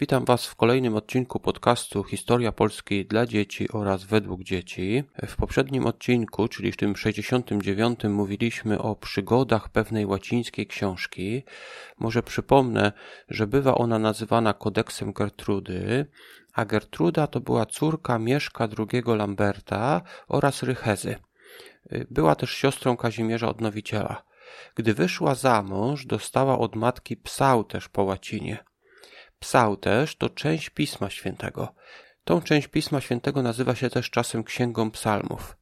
Witam Was w kolejnym odcinku podcastu Historia Polskiej dla dzieci oraz według dzieci. W poprzednim odcinku, czyli w tym 69, mówiliśmy o przygodach pewnej łacińskiej książki. Może przypomnę, że bywa ona nazywana kodeksem Gertrudy, a Gertruda to była córka Mieszka II Lamberta oraz Rychezy. Była też siostrą Kazimierza Odnowiciela. Gdy wyszła za mąż, dostała od matki psał też po łacinie. Psałterz to część Pisma Świętego. Tą część Pisma Świętego nazywa się też czasem Księgą Psalmów.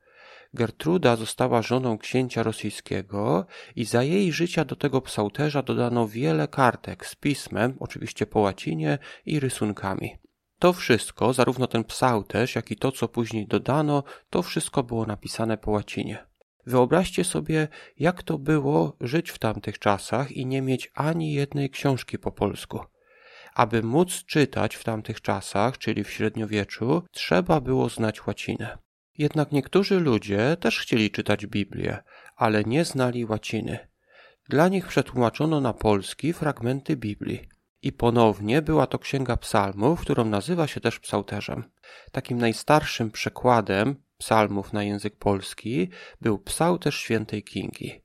Gertruda została żoną księcia rosyjskiego i za jej życia do tego psałterza dodano wiele kartek z pismem, oczywiście po łacinie i rysunkami. To wszystko, zarówno ten psałterz, jak i to, co później dodano, to wszystko było napisane po łacinie. Wyobraźcie sobie, jak to było żyć w tamtych czasach i nie mieć ani jednej książki po polsku. Aby móc czytać w tamtych czasach, czyli w średniowieczu, trzeba było znać łacinę. Jednak niektórzy ludzie też chcieli czytać Biblię, ale nie znali łaciny. Dla nich przetłumaczono na polski fragmenty Biblii. I ponownie była to księga psalmów, którą nazywa się też psałterzem. Takim najstarszym przekładem psalmów na język polski był psałterz świętej Kingi.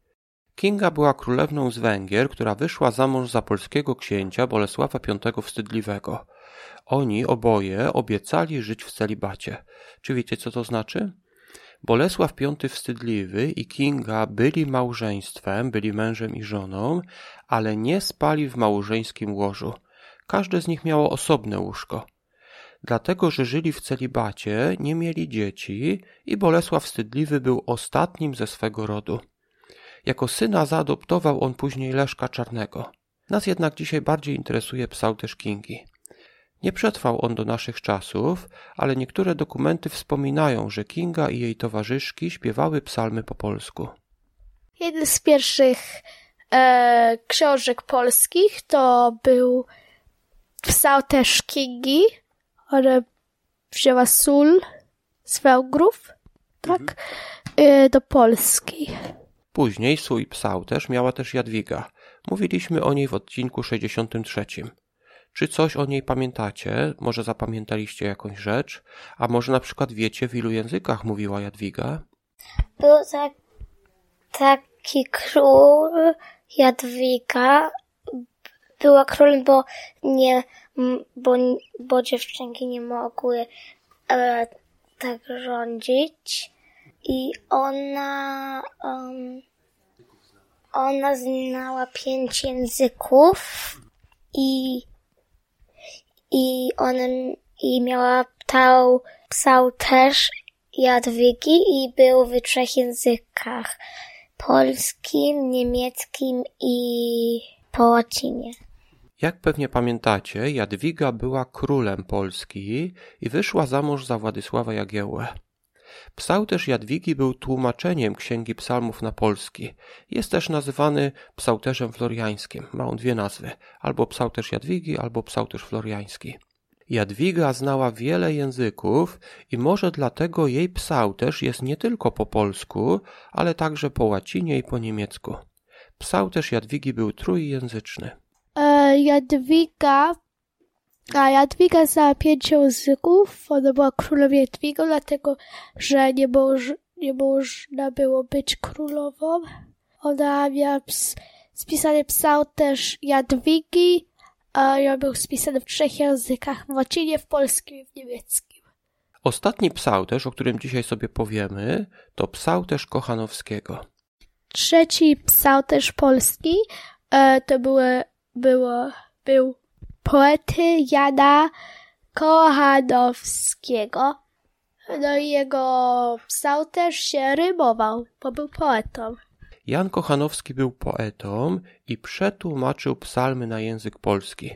Kinga była królewną z Węgier, która wyszła za mąż za polskiego księcia Bolesława V Wstydliwego. Oni oboje obiecali żyć w celibacie. Czy wiecie, co to znaczy? Bolesław V Wstydliwy i Kinga byli małżeństwem, byli mężem i żoną, ale nie spali w małżeńskim łożu. Każde z nich miało osobne łóżko. Dlatego, że żyli w celibacie, nie mieli dzieci i Bolesław Wstydliwy był ostatnim ze swego rodu. Jako syna zaadoptował on później Leszka Czarnego. Nas jednak dzisiaj bardziej interesuje psałterz Kingi. Nie przetrwał on do naszych czasów, ale niektóre dokumenty wspominają, że Kinga i jej towarzyszki śpiewały psalmy po polsku. Jeden z pierwszych e, książek polskich to był psałterz Kingi. Ona wzięła sól z Węgrów, tak, mhm. e, do Polski. Później swój psałterz miała też Jadwiga. Mówiliśmy o niej w odcinku 63. Czy coś o niej pamiętacie? Może zapamiętaliście jakąś rzecz? A może na przykład wiecie, w ilu językach mówiła Jadwiga? Był tak, taki król Jadwiga. Była królem, bo nie, bo, bo dziewczynki nie mogły e, tak rządzić i ona um, ona znała pięć języków i i ona i miała tał, psał też Jadwigi i był w trzech językach polskim, niemieckim i po łacinie. Jak pewnie pamiętacie, Jadwiga była królem Polski i wyszła za mąż za Władysława Jagiełłę. Psałterz Jadwigi był tłumaczeniem Księgi Psalmów na polski. Jest też nazywany psałterzem floriańskim. Ma on dwie nazwy, albo psałterz Jadwigi, albo psałterz floriański. Jadwiga znała wiele języków i może dlatego jej psałterz jest nie tylko po polsku, ale także po łacinie i po niemiecku. Psałterz Jadwigi był trójjęzyczny. E, Jadwiga a Jadwiga znała pięć języków. Ona była królową Jadwigą, dlatego, że nie, moż, nie można było być królową. Ona miała ps, spisany psał też Jadwigi, a ja był spisany w trzech językach, w łacinie, w polskim i w niemieckim. Ostatni psałterz, o którym dzisiaj sobie powiemy, to psałterz Kochanowskiego. Trzeci psałterz polski e, to były, było, był poety Jana Kochanowskiego. No i jego psał też się rymował, bo był poetą. Jan Kochanowski był poetą i przetłumaczył psalmy na język polski.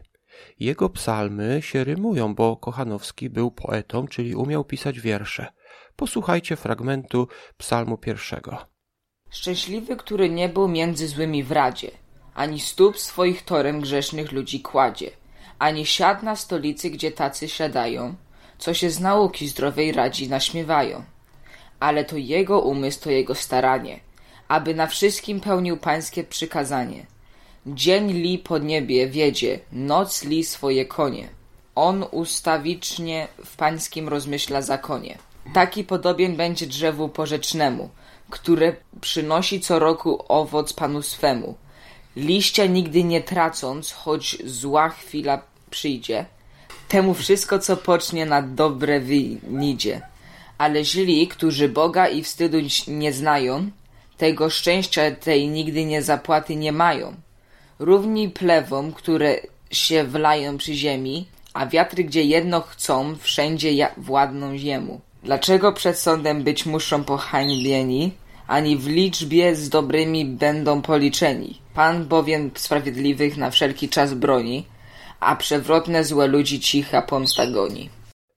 Jego psalmy się rymują, bo Kochanowski był poetą, czyli umiał pisać wiersze. Posłuchajcie fragmentu psalmu pierwszego. Szczęśliwy, który nie był między złymi w radzie, ani stóp swoich torem grzesznych ludzi kładzie – ani siad na stolicy, gdzie tacy siadają, co się z nauki zdrowej radzi naśmiewają. Ale to jego umysł, to jego staranie, aby na wszystkim pełnił pańskie przykazanie. Dzień li po niebie wiedzie, noc li swoje konie. on ustawicznie w pańskim rozmyśla zakonie. Taki podobien będzie drzewu porzecznemu, które przynosi co roku owoc panu swemu. Liścia nigdy nie tracąc, choć zła chwila przyjdzie. Temu wszystko, co pocznie na dobre wynidzie. Ale źli, którzy Boga i wstydu nie znają, tego szczęścia tej nigdy nie zapłaty nie mają. Równi plewom, które się wlają przy ziemi, a wiatry, gdzie jedno chcą, wszędzie władną ziemu. Dlaczego przed sądem być muszą pohańbieni, ani w liczbie z dobrymi będą policzeni? Pan bowiem sprawiedliwych na wszelki czas broni, a przewrotne złe ludzi cicha pomsta goni.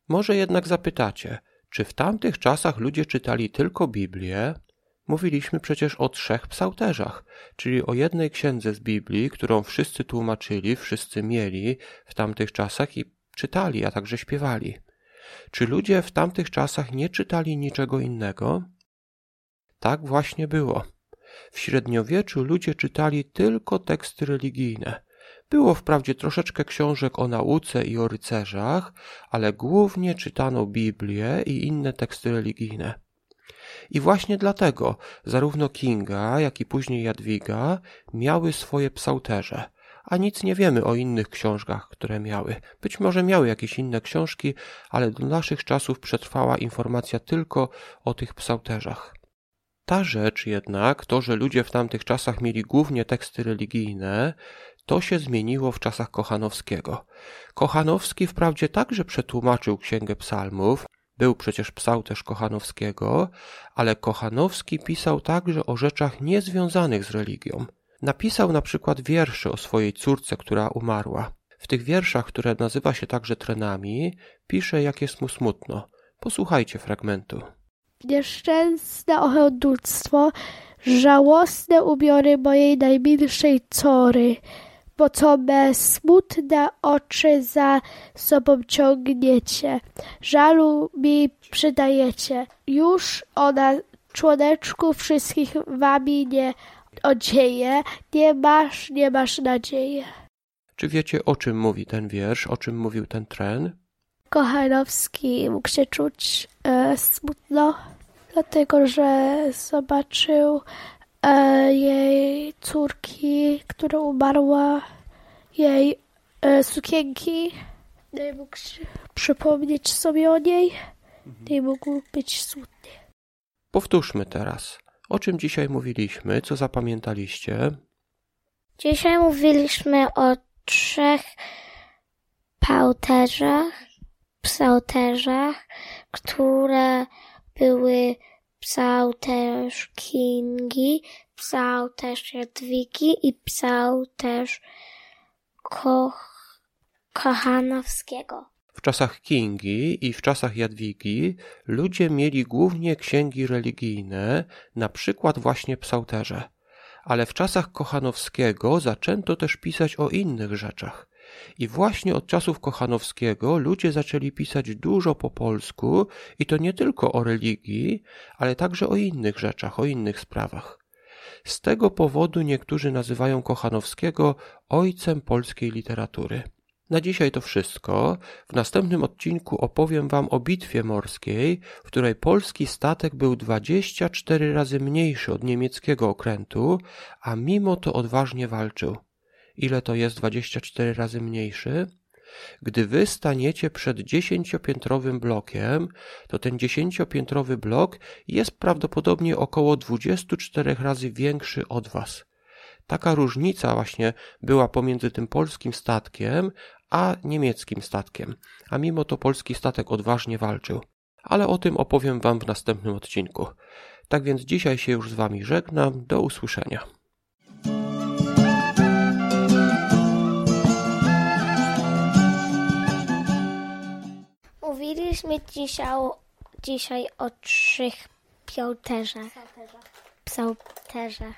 Może jednak zapytacie, czy w tamtych czasach ludzie czytali tylko Biblię? Mówiliśmy przecież o trzech psałterzach, czyli o jednej księdze z Biblii, którą wszyscy tłumaczyli, wszyscy mieli w tamtych czasach i czytali, a także śpiewali. Czy ludzie w tamtych czasach nie czytali niczego innego? Tak właśnie było. W średniowieczu ludzie czytali tylko teksty religijne. Było wprawdzie troszeczkę książek o nauce i o rycerzach, ale głównie czytano Biblię i inne teksty religijne. I właśnie dlatego zarówno Kinga, jak i później Jadwiga miały swoje psałterze, a nic nie wiemy o innych książkach, które miały. Być może miały jakieś inne książki, ale do naszych czasów przetrwała informacja tylko o tych psałterzach. Ta rzecz jednak, to, że ludzie w tamtych czasach mieli głównie teksty religijne, to się zmieniło w czasach Kochanowskiego. Kochanowski wprawdzie także przetłumaczył Księgę Psalmów, był przecież psałterz Kochanowskiego, ale Kochanowski pisał także o rzeczach niezwiązanych z religią. Napisał na przykład wiersze o swojej córce, która umarła. W tych wierszach, które nazywa się także trenami, pisze, jak jest mu smutno. Posłuchajcie fragmentu. Nieszczęsne ochotnictwo, żałosne ubiory mojej najmilszej cory, bo co me smutne oczy za sobą ciągniecie, żalu mi przydajecie. Już ona członeczku wszystkich wami nie odzieje, nie masz, nie masz nadziei. Czy wiecie, o czym mówi ten wiersz, o czym mówił ten tren? Kochanowski mógł się czuć e, smutno, dlatego że zobaczył e, jej córki, która umarła, jej e, sukienki. Nie mógł się przypomnieć sobie o niej, nie mógł być smutny. Powtórzmy teraz. O czym dzisiaj mówiliśmy? Co zapamiętaliście? Dzisiaj mówiliśmy o trzech pałterzach, psałterzach, które były psałterz Kingi, psałterz Jadwigi i psałterz Koch Kochanowskiego. W czasach Kingi i w czasach Jadwigi ludzie mieli głównie księgi religijne, na przykład właśnie psałterze. Ale w czasach Kochanowskiego zaczęto też pisać o innych rzeczach. I właśnie od czasów Kochanowskiego ludzie zaczęli pisać dużo po polsku i to nie tylko o religii, ale także o innych rzeczach, o innych sprawach. Z tego powodu niektórzy nazywają Kochanowskiego ojcem polskiej literatury. Na dzisiaj to wszystko. W następnym odcinku opowiem Wam o bitwie morskiej, w której polski statek był 24 razy mniejszy od niemieckiego okrętu, a mimo to odważnie walczył. Ile to jest 24 razy mniejszy? Gdy wy staniecie przed dziesięciopiętrowym blokiem, to ten dziesięciopiętrowy blok jest prawdopodobnie około 24 razy większy od was. Taka różnica właśnie była pomiędzy tym polskim statkiem a niemieckim statkiem, a mimo to polski statek odważnie walczył. Ale o tym opowiem Wam w następnym odcinku. Tak więc dzisiaj się już z Wami żegnam. Do usłyszenia. Mówiliśmy dzisiaj, dzisiaj o trzech piąterzach. Psałterzach.